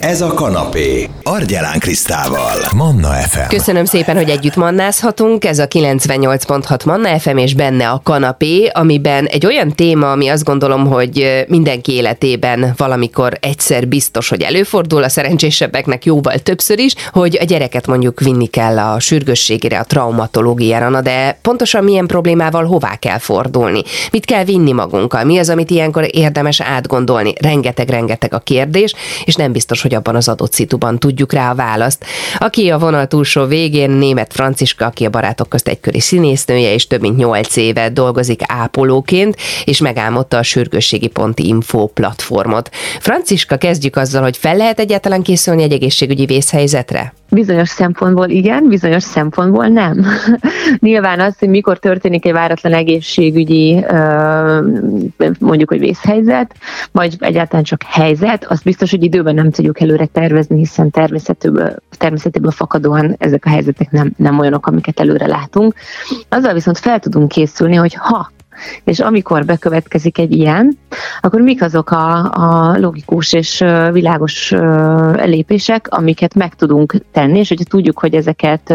Ez a kanapé. Argyelán Krisztával. Manna FM. Köszönöm szépen, hogy együtt mannázhatunk. Ez a 98.6 Manna FM, és benne a kanapé, amiben egy olyan téma, ami azt gondolom, hogy mindenki életében valamikor egyszer biztos, hogy előfordul, a szerencsésebbeknek jóval többször is, hogy a gyereket mondjuk vinni kell a sürgősségére, a traumatológiára, na de pontosan milyen problémával hová kell fordulni? Mit kell vinni magunkkal? Mi az, amit ilyenkor érdemes átgondolni? Rengeteg-rengeteg a kérdés, és nem biztos, hogy abban az adott szituban tudjuk rá a választ. Aki a vonal túlsó végén, német Franciska, aki a barátok közt egyköri színésznője, és több mint nyolc éve dolgozik ápolóként, és megálmodta a sürgősségi ponti info platformot. Franciska, kezdjük azzal, hogy fel lehet egyáltalán készülni egy egészségügyi vészhelyzetre? Bizonyos szempontból igen, bizonyos szempontból nem. Nyilván az, hogy mikor történik egy váratlan egészségügyi mondjuk, hogy vészhelyzet, vagy egyáltalán csak helyzet, az biztos, hogy időben nem tudjuk előre tervezni, hiszen természetéből, természetéből fakadóan ezek a helyzetek nem, nem olyanok, amiket előre látunk. Azzal viszont fel tudunk készülni, hogy ha és amikor bekövetkezik egy ilyen, akkor mik azok a, a logikus és világos lépések, amiket meg tudunk tenni, és hogyha tudjuk, hogy ezeket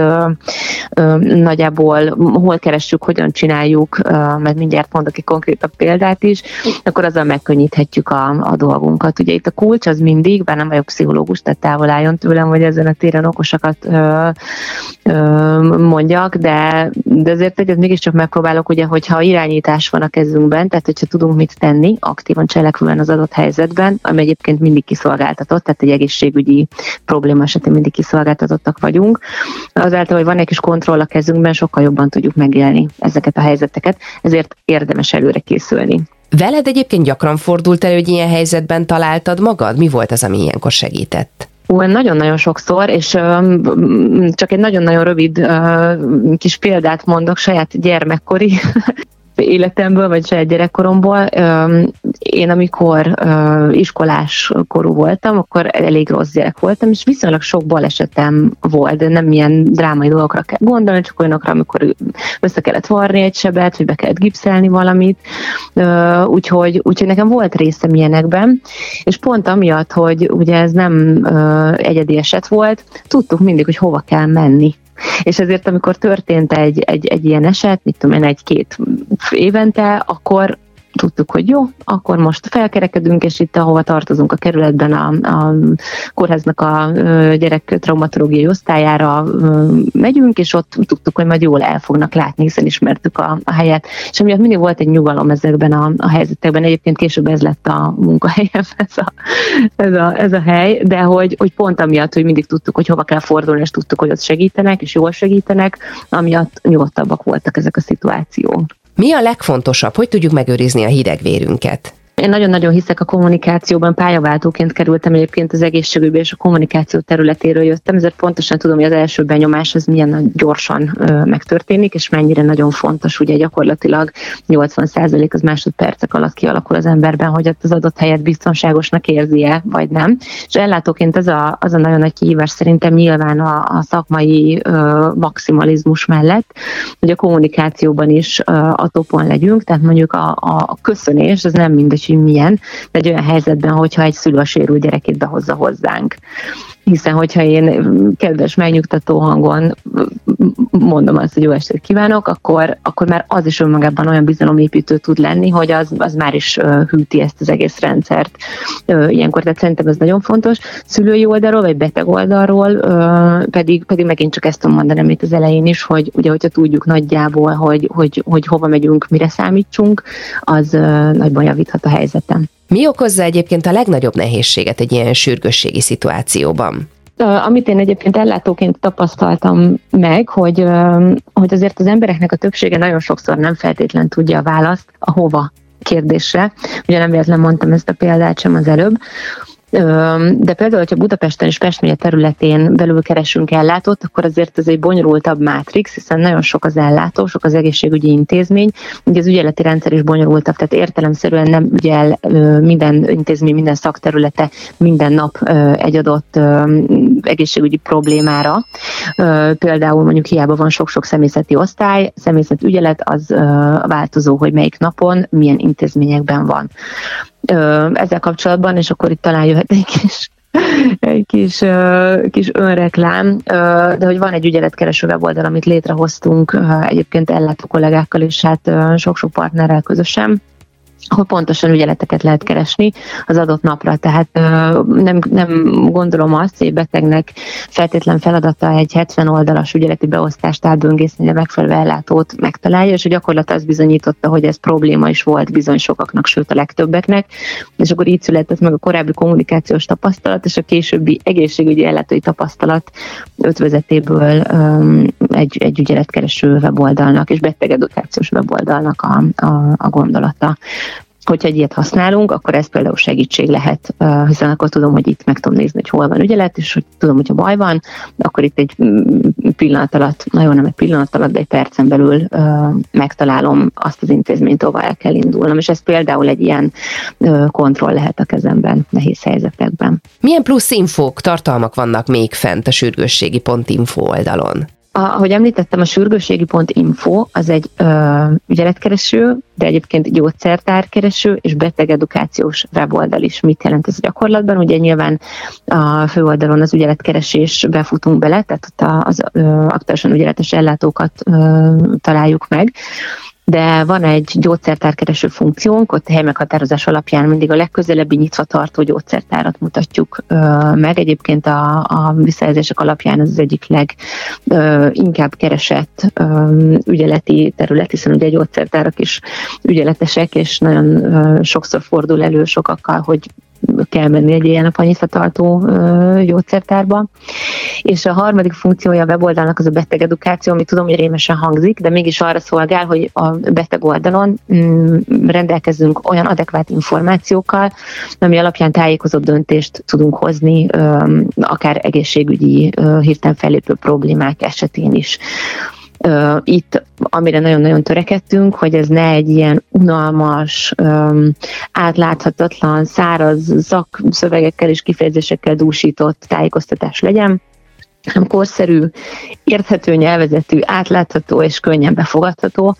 nagyjából hol keressük, hogyan csináljuk, mert mindjárt mondok egy konkrétabb példát is, akkor azzal megkönnyíthetjük a, a dolgunkat. Ugye itt a kulcs az mindig, bár nem vagyok pszichológus, tehát távol álljon tőlem, hogy ezen a téren okosakat ö, ö, mondjak, de, de azért egyet mégiscsak megpróbálok, ugye, hogyha irányítás irányítás van a kezünkben, tehát hogyha tudunk mit tenni aktívan cselekvően az adott helyzetben, ami egyébként mindig kiszolgáltatott, tehát egy egészségügyi probléma esetén mindig kiszolgáltatottak vagyunk, azáltal, hogy van egy kis kontroll a kezünkben, sokkal jobban tudjuk megélni ezeket a helyzeteket, ezért érdemes előre készülni. Veled egyébként gyakran fordult elő, hogy ilyen helyzetben találtad magad? Mi volt az, ami ilyenkor segített? Ó, nagyon-nagyon sokszor, és uh, csak egy nagyon-nagyon rövid uh, kis példát mondok saját gyermekkori életemből, vagy saját gyerekkoromból. Én amikor iskolás korú voltam, akkor elég rossz gyerek voltam, és viszonylag sok balesetem volt, de nem ilyen drámai dolgokra kell gondolni, csak olyanokra, amikor össze kellett varni egy sebet, vagy be kellett gipszelni valamit. Úgyhogy, úgyhogy nekem volt részem ilyenekben, és pont amiatt, hogy ugye ez nem egyedi eset volt, tudtuk mindig, hogy hova kell menni és ezért, amikor történt egy, egy, egy ilyen eset, mit tudom én, egy-két évente, akkor tudtuk, hogy jó, akkor most felkerekedünk, és itt, ahova tartozunk a kerületben, a, a kórháznak a gyerek traumatológiai osztályára megyünk, és ott tudtuk, hogy majd jól el fognak látni, hiszen ismertük a, a helyet. És amiatt mindig volt egy nyugalom ezekben a, a helyzetekben. Egyébként később ez lett a munkahelyem, ez a, ez a, ez a hely, de hogy, hogy pont amiatt, hogy mindig tudtuk, hogy hova kell fordulni, és tudtuk, hogy ott segítenek, és jól segítenek, amiatt nyugodtabbak voltak ezek a szituációk. Mi a legfontosabb? Hogy tudjuk megőrizni a hidegvérünket? Én nagyon-nagyon hiszek a kommunikációban, pályaváltóként kerültem egyébként az egészségügybe, és a kommunikáció területéről jöttem, ezért pontosan tudom, hogy az első benyomás az milyen gyorsan megtörténik, és mennyire nagyon fontos, ugye gyakorlatilag 80% az másodpercek alatt kialakul az emberben, hogy az adott helyet biztonságosnak érzi-e, vagy nem. És ellátóként az a, az a nagyon nagy kihívás szerintem nyilván a, a szakmai ö, maximalizmus mellett, hogy a kommunikációban is ö, a topon legyünk, tehát mondjuk a, a, köszönés, az nem mindegy, milyen, de egy olyan helyzetben, hogyha egy szülő a sérült gyerekét behozza hozzánk hiszen hogyha én kedves, megnyugtató hangon mondom azt, hogy jó estét kívánok, akkor, akkor már az is önmagában olyan bizalomépítő tud lenni, hogy az, az már is hűti ezt az egész rendszert. Ilyenkor, tehát szerintem ez nagyon fontos. Szülői oldalról, vagy beteg oldalról pedig, pedig megint csak ezt tudom mondani, amit az elején is, hogy ugye, hogyha tudjuk nagyjából, hogy, hogy, hogy hova megyünk, mire számítsunk, az nagyban javíthat a helyzetem. Mi okozza egyébként a legnagyobb nehézséget egy ilyen sürgősségi szituációban? Amit én egyébként ellátóként tapasztaltam meg, hogy, hogy azért az embereknek a többsége nagyon sokszor nem feltétlen tudja a választ a hova kérdésre. Ugye nem véletlen mondtam ezt a példát sem az előbb, de például, hogyha Budapesten és Pest megye területén belül keresünk ellátót, akkor azért ez egy bonyolultabb mátrix, hiszen nagyon sok az ellátó, sok az egészségügyi intézmény, ugye az ügyeleti rendszer is bonyolultabb, tehát értelemszerűen nem ügyel minden intézmény, minden szakterülete minden nap egy adott egészségügyi problémára. Például mondjuk hiába van sok-sok személyzeti osztály, személyzet ügyelet az változó, hogy melyik napon, milyen intézményekben van ezzel kapcsolatban, és akkor itt talán jöhet egy kis kis, kis önreklám, de hogy van egy ügyeletkereső weboldal, amit létrehoztunk egyébként ellátó kollégákkal, és hát sok-sok partnerrel közösen, ahol pontosan ügyeleteket lehet keresni az adott napra. Tehát nem, nem gondolom azt, hogy betegnek feltétlen feladata egy 70 oldalas ügyeleti beosztást átböngészni, a megfelelő ellátót megtalálja, és a gyakorlat az bizonyította, hogy ez probléma is volt bizony sokaknak, sőt a legtöbbeknek, és akkor így született meg a korábbi kommunikációs tapasztalat, és a későbbi egészségügyi ellátói tapasztalat ötvezetéből egy, egy ügyeletkereső weboldalnak és betegedukációs weboldalnak a, a, a gondolata hogyha egy ilyet használunk, akkor ez például segítség lehet, hiszen akkor tudom, hogy itt meg tudom nézni, hogy hol van ügyelet, és hogy tudom, hogyha baj van, akkor itt egy mm, pillanat alatt, nagyon nem egy pillanat alatt, de egy percen belül megtalálom azt az intézményt, ahol el kell indulnom, és ez például egy ilyen kontroll lehet a kezemben nehéz helyzetekben. Milyen plusz infók, tartalmak vannak még fent a sürgősségi.info oldalon? Ahogy említettem, a sürgőségi.info az egy ö, ügyeletkereső, de egyébként gyógyszertárkereső és betegedukációs weboldal is. Mit jelent ez a gyakorlatban? Ugye nyilván a főoldalon az ügyeletkeresés befutunk bele, tehát ott az ö, aktuálisan ügyeletes ellátókat ö, találjuk meg, de van egy gyógyszertárkereső funkciónk, ott helymeghatározás alapján mindig a legközelebbi nyitva tartó gyógyszertárat mutatjuk meg. Egyébként a, a visszajelzések alapján ez az egyik leginkább keresett ügyeleti terület, hiszen ugye gyógyszertárak is ügyeletesek, és nagyon sokszor fordul elő sokakkal, hogy kell menni egy ilyen apanyiszatartó gyógyszertárba. És a harmadik funkciója a weboldalnak az a beteg edukáció, ami tudom, hogy rémesen hangzik, de mégis arra szolgál, hogy a beteg oldalon mm, rendelkezünk olyan adekvát információkkal, ami alapján tájékozott döntést tudunk hozni, akár egészségügyi hirtelen fellépő problémák esetén is itt, amire nagyon-nagyon törekedtünk, hogy ez ne egy ilyen unalmas, átláthatatlan, száraz szakszövegekkel és kifejezésekkel dúsított tájékoztatás legyen, hanem korszerű, érthető nyelvezetű, átlátható és könnyen befogadható.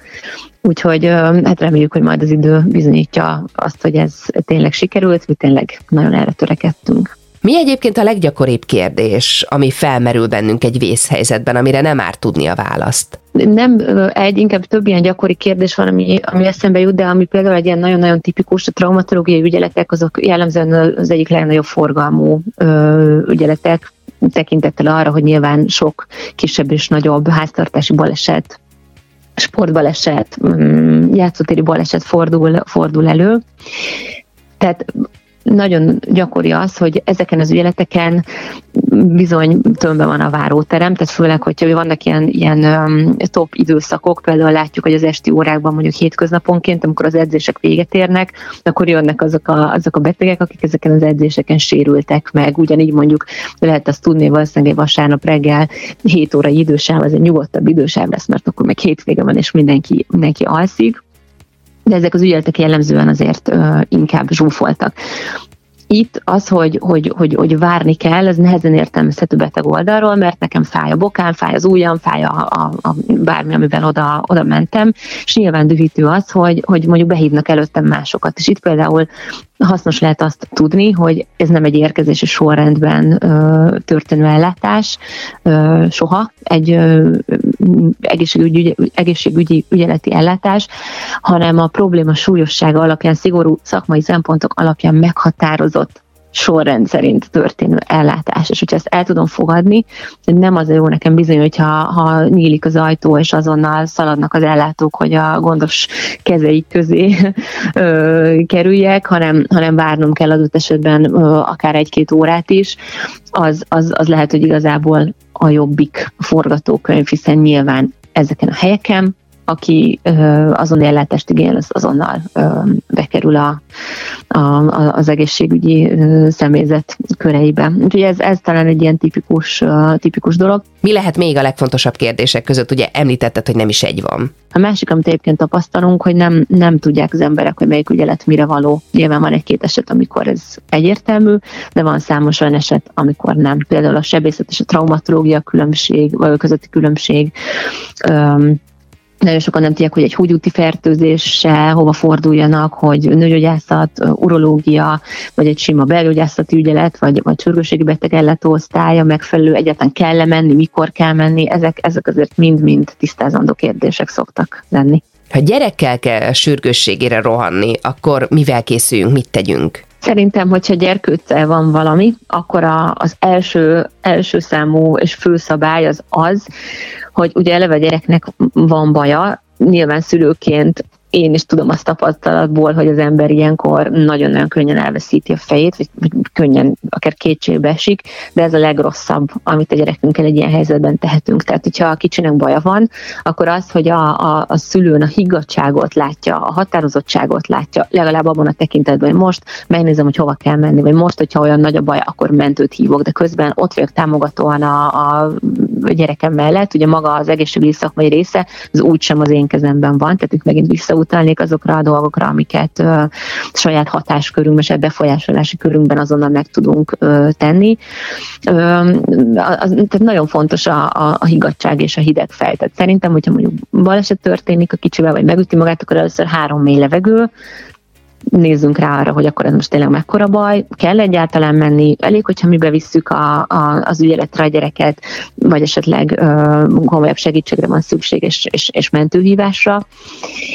Úgyhogy hát reméljük, hogy majd az idő bizonyítja azt, hogy ez tényleg sikerült, mi tényleg nagyon erre törekedtünk. Mi egyébként a leggyakoribb kérdés, ami felmerül bennünk egy vészhelyzetben, amire nem árt tudni a választ? Nem egy, inkább több ilyen gyakori kérdés van, ami, ami eszembe jut, de ami például egy ilyen nagyon-nagyon tipikus, a traumatológiai ügyeletek, azok jellemzően az egyik legnagyobb forgalmú ö, ügyeletek, tekintettel arra, hogy nyilván sok kisebb és nagyobb háztartási baleset sportbaleset, mm, játszótéri baleset fordul, fordul elő. Tehát nagyon gyakori az, hogy ezeken az ügyeleteken bizony tömbben van a váróterem, tehát főleg, hogyha vannak ilyen, ilyen top időszakok, például látjuk, hogy az esti órákban mondjuk hétköznaponként, amikor az edzések véget érnek, akkor jönnek azok a, azok a betegek, akik ezeken az edzéseken sérültek meg. Ugyanígy mondjuk lehet azt tudni, valószínűleg egy vasárnap reggel 7 órai idősáv, az egy nyugodtabb idősáv lesz, mert akkor meg hétvége van, és mindenki, mindenki alszik de ezek az ügyeletek jellemzően azért inkább zsúfoltak. Itt az, hogy, hogy, hogy, hogy várni kell, ez nehezen értelmezhető beteg oldalról, mert nekem fáj a bokám, fáj az ujjam, fáj a, a, a bármi, amivel oda, oda mentem, és nyilván dühítő az, hogy, hogy mondjuk behívnak előttem másokat. És itt például hasznos lehet azt tudni, hogy ez nem egy érkezési sorrendben ö, történő ellátás, ö, soha egy ö, egészségügyi, egészségügyi ügyeleti ellátás, hanem a probléma súlyossága alapján, szigorú szakmai szempontok alapján meghatározott sorrend szerint történő ellátás. És hogyha ezt el tudom fogadni, nem az a jó nekem bizony, hogyha ha nyílik az ajtó, és azonnal szaladnak az ellátók, hogy a gondos kezeik közé ö, kerüljek, hanem, hanem várnom kell adott esetben ö, akár egy-két órát is, az, az, az lehet, hogy igazából a jobbik forgatókönyv, hiszen nyilván ezeken a helyeken aki azon ellátást igényel, az azonnal bekerül a, a, az egészségügyi személyzet köreibe. Úgyhogy ez, ez talán egy ilyen tipikus, tipikus dolog. Mi lehet még a legfontosabb kérdések között? Ugye említetted, hogy nem is egy van. A másik, amit egyébként tapasztalunk, hogy nem, nem tudják az emberek, hogy melyik ügyelet mire való. Nyilván van egy-két eset, amikor ez egyértelmű, de van számos olyan eset, amikor nem. Például a sebészet és a traumatológia különbség, vagy a közötti különbség, nagyon sokan nem tudják, hogy egy húgyúti fertőzéssel hova forduljanak, hogy nőgyógyászat, urológia, vagy egy sima belgyógyászati ügyelet, vagy, vagy sürgőségi beteg ellátó osztálya megfelelő, egyáltalán kell -e menni, mikor kell menni, ezek, ezek azért mind-mind tisztázandó kérdések szoktak lenni. Ha gyerekkel kell sürgősségére rohanni, akkor mivel készüljünk, mit tegyünk? Szerintem, hogyha gyerkőccel van valami, akkor a, az első, első számú és fő szabály az az, hogy ugye eleve a gyereknek van baja, nyilván szülőként én is tudom azt tapasztalatból, hogy az ember ilyenkor nagyon-nagyon könnyen elveszíti a fejét, vagy, könnyen akár kétségbe esik, de ez a legrosszabb, amit a gyerekünkkel egy ilyen helyzetben tehetünk. Tehát, hogyha a kicsinek baja van, akkor az, hogy a, a, a szülőn a higgadságot látja, a határozottságot látja, legalább abban a tekintetben, hogy most megnézem, hogy hova kell menni, vagy most, hogyha olyan nagy a baj, akkor mentőt hívok, de közben ott vagyok támogatóan a, a gyerekem mellett, ugye maga az egészségügyi szakmai része, az úgysem az én kezemben van, tehát itt megint vissza utalnék azokra a dolgokra, amiket ö, saját hatáskörünkben, és befolyásolási körünkben azonnal meg tudunk ö, tenni. Ö, az, tehát nagyon fontos a, a, a higgadság és a hideg fej. Szerintem, hogyha mondjuk baleset történik a kicsivel, vagy megüti magát, akkor először három mély levegő, nézzünk rá arra, hogy akkor ez most tényleg mekkora baj, kell egyáltalán menni, elég, hogyha mi bevisszük a, a, az ügyeletre a gyereket, vagy esetleg ö, komolyabb segítségre van szükség, és, és, és mentőhívásra.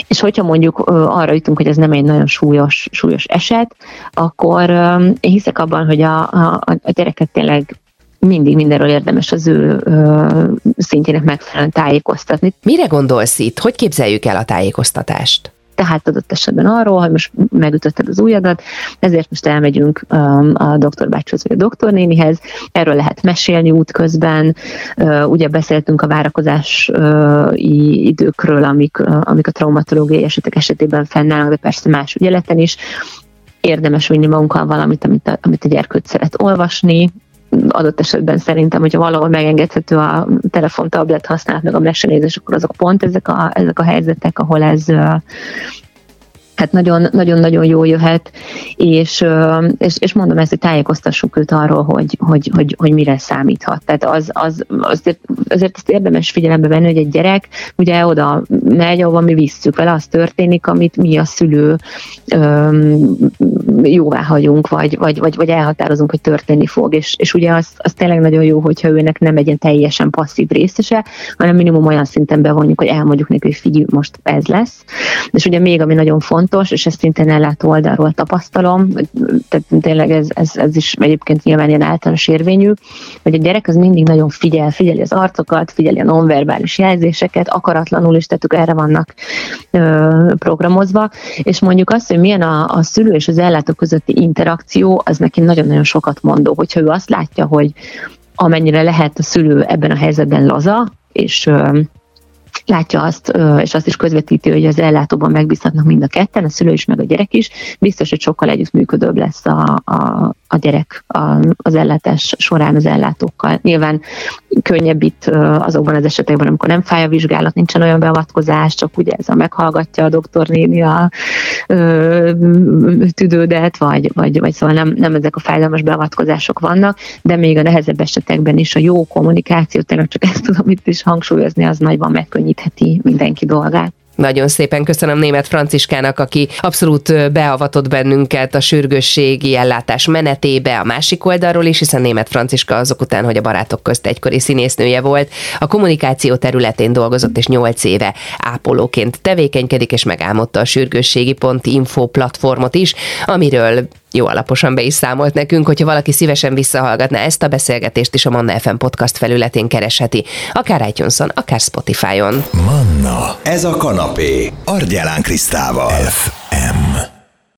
És hogyha mondjuk ö, arra jutunk, hogy ez nem egy nagyon súlyos, súlyos eset, akkor ö, én hiszek abban, hogy a, a, a gyereket tényleg mindig mindenről érdemes az ő ö, szintjének megfelelően tájékoztatni. Mire gondolsz itt? Hogy képzeljük el a tájékoztatást? Tehát adott esetben arról, hogy most megütötted az ujjadat, ezért most elmegyünk um, a doktorbácshoz vagy a doktornénihez, erről lehet mesélni útközben, uh, ugye beszéltünk a várakozási időkről, amik, uh, amik a traumatológiai esetek esetében fennállnak, de persze más ügyeleten is, érdemes vinni magunkkal valamit, amit a, amit a gyerkőt szeret olvasni, adott esetben szerintem, hogyha valahol megengedhető a telefon, tablet használat, meg a mesenézés, akkor azok pont ezek a, ezek a helyzetek, ahol ez hát nagyon-nagyon jó jöhet, és, és, és mondom ezt, hogy tájékoztassuk őt arról, hogy, hogy, hogy, hogy mire számíthat. Tehát az, az, azért, azért ezt érdemes figyelembe venni, hogy egy gyerek ugye oda megy, ahova mi visszük vele, az történik, amit mi a szülő öm, jóvá hagyunk, vagy, vagy, vagy, vagy elhatározunk, hogy történni fog, és, és ugye az, az tényleg nagyon jó, hogyha őnek nem egy ilyen teljesen passzív részese, hanem minimum olyan szinten bevonjuk, hogy elmondjuk neki, hogy figyelj, most ez lesz. És ugye még, ami nagyon fontos, és ezt szintén ellátó oldalról tapasztalom, tehát tényleg ez, ez, ez is egyébként nyilván ilyen általános érvényű, hogy a gyerek az mindig nagyon figyel, figyeli az arcokat, figyeli a nonverbális jelzéseket, akaratlanul is, tehát erre vannak ö, programozva, és mondjuk azt, hogy milyen a, a szülő és az ellátó közötti interakció, az neki nagyon-nagyon sokat mondó, hogyha ő azt látja, hogy amennyire lehet a szülő ebben a helyzetben laza, és látja azt, és azt is közvetíti, hogy az ellátóban megbízhatnak mind a ketten, a szülő is, meg a gyerek is, biztos, hogy sokkal együttműködőbb lesz a, a, a gyerek a, az ellátás során az ellátókkal. Nyilván könnyebb itt azokban az esetekben, amikor nem fáj a vizsgálat, nincsen olyan beavatkozás, csak ugye ez a meghallgatja a doktornéni a ö, tüdődet, vagy, vagy, vagy szóval nem, nem ezek a fájdalmas beavatkozások vannak, de még a nehezebb esetekben is a jó kommunikáció, tényleg csak ezt tudom itt is hangsúlyozni, az nagyban megkönnyítheti mindenki dolgát. Nagyon szépen köszönöm német Franciskának, aki abszolút beavatott bennünket a sürgősségi ellátás menetébe a másik oldalról is, hiszen német Franciska azok után, hogy a barátok közt egykori színésznője volt, a kommunikáció területén dolgozott és 8 éve ápolóként tevékenykedik, és megálmodta a sürgősségi.info platformot is, amiről jó alaposan be is számolt nekünk, hogyha valaki szívesen visszahallgatná ezt a beszélgetést is a Manna FM podcast felületén keresheti, akár itunes akár Spotify-on. Manna, ez a kanapé, Argyelán Krisztával. F